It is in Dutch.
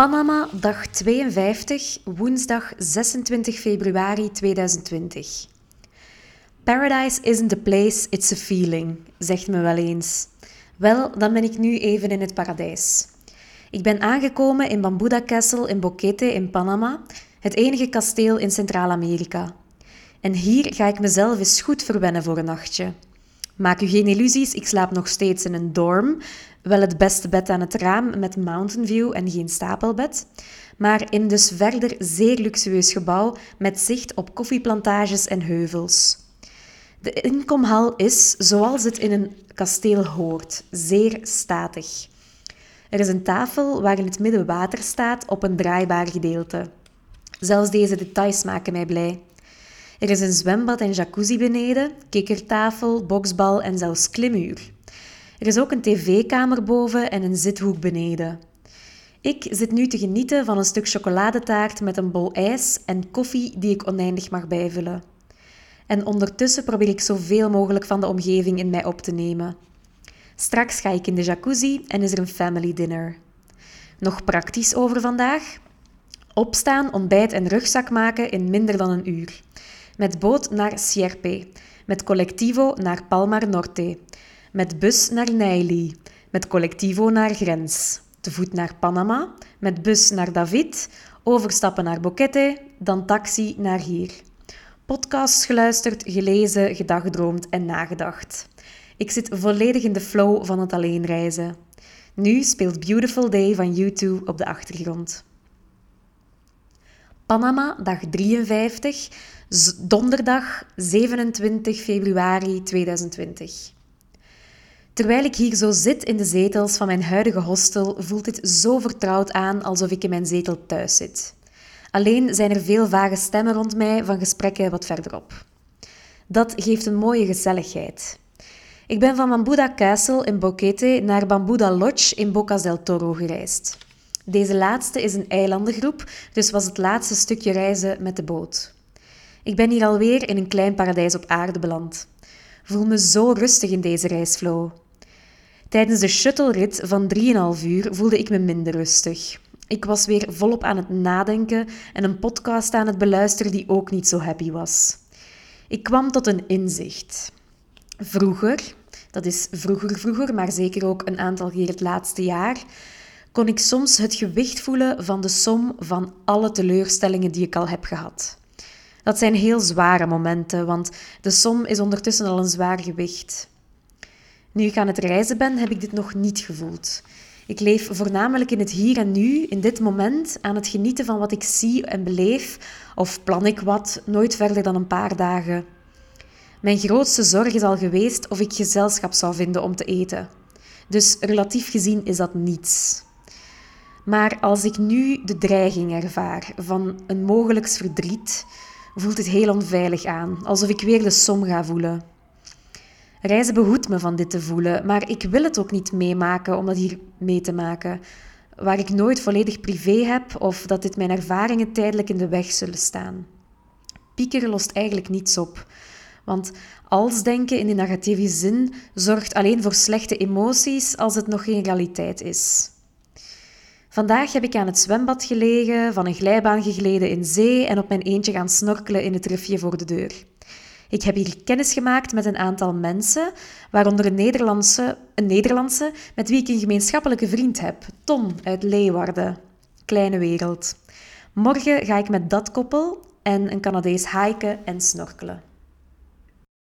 Panama, dag 52, woensdag 26 februari 2020. Paradise isn't a place, it's a feeling, zegt me wel eens. Wel, dan ben ik nu even in het paradijs. Ik ben aangekomen in Bambuda Castle in Boquete in Panama, het enige kasteel in Centraal-Amerika. En hier ga ik mezelf eens goed verwennen voor een nachtje. Maak u geen illusies, ik slaap nog steeds in een dorm. Wel het beste bed aan het raam met mountain view en geen stapelbed. Maar in dus verder zeer luxueus gebouw met zicht op koffieplantages en heuvels. De inkomhal is, zoals het in een kasteel hoort, zeer statig. Er is een tafel waar in het midden water staat op een draaibaar gedeelte. Zelfs deze details maken mij blij. Er is een zwembad en jacuzzi beneden, kikkertafel, boksbal en zelfs klimuur. Er is ook een tv-kamer boven en een zithoek beneden. Ik zit nu te genieten van een stuk chocoladetaart met een bol ijs en koffie die ik oneindig mag bijvullen. En ondertussen probeer ik zoveel mogelijk van de omgeving in mij op te nemen. Straks ga ik in de jacuzzi en is er een family dinner. Nog praktisch over vandaag? Opstaan, ontbijt en rugzak maken in minder dan een uur. Met boot naar Sierpe, met collectivo naar Palmar Norte, met bus naar Nijli, met collectivo naar Grens, te voet naar Panama, met bus naar David, overstappen naar Boquete, dan taxi naar hier. Podcasts geluisterd, gelezen, gedagdroomd en nagedacht. Ik zit volledig in de flow van het alleenreizen. Nu speelt Beautiful Day van U2 op de achtergrond. Panama, dag 53, donderdag 27 februari 2020. Terwijl ik hier zo zit in de zetels van mijn huidige hostel, voelt dit zo vertrouwd aan alsof ik in mijn zetel thuis zit. Alleen zijn er veel vage stemmen rond mij van gesprekken wat verderop. Dat geeft een mooie gezelligheid. Ik ben van Bambuda Castle in Boquete naar Bambuda Lodge in Bocas del Toro gereisd. Deze laatste is een eilandengroep, dus was het laatste stukje reizen met de boot. Ik ben hier alweer in een klein paradijs op aarde beland. Voel me zo rustig in deze reisflow. Tijdens de shuttlerit van 3,5 uur voelde ik me minder rustig. Ik was weer volop aan het nadenken en een podcast aan het beluisteren die ook niet zo happy was. Ik kwam tot een inzicht. Vroeger, dat is vroeger vroeger, maar zeker ook een aantal keer het laatste jaar, kon ik soms het gewicht voelen van de som van alle teleurstellingen die ik al heb gehad. Dat zijn heel zware momenten, want de som is ondertussen al een zwaar gewicht. Nu ik aan het reizen ben, heb ik dit nog niet gevoeld. Ik leef voornamelijk in het hier en nu, in dit moment, aan het genieten van wat ik zie en beleef, of plan ik wat, nooit verder dan een paar dagen. Mijn grootste zorg is al geweest of ik gezelschap zou vinden om te eten. Dus relatief gezien is dat niets. Maar als ik nu de dreiging ervaar van een mogelijks verdriet, voelt het heel onveilig aan, alsof ik weer de som ga voelen. Reizen behoedt me van dit te voelen, maar ik wil het ook niet meemaken om dat hier mee te maken, waar ik nooit volledig privé heb of dat dit mijn ervaringen tijdelijk in de weg zullen staan. Piekeren lost eigenlijk niets op, want als denken in de negatieve zin zorgt alleen voor slechte emoties als het nog geen realiteit is. Vandaag heb ik aan het zwembad gelegen, van een glijbaan gegleden in zee en op mijn eentje gaan snorkelen in het rifje voor de deur. Ik heb hier kennis gemaakt met een aantal mensen, waaronder een Nederlandse, een Nederlandse met wie ik een gemeenschappelijke vriend heb, Tom uit Leeuwarden. Kleine wereld. Morgen ga ik met dat koppel en een Canadees hiken en snorkelen.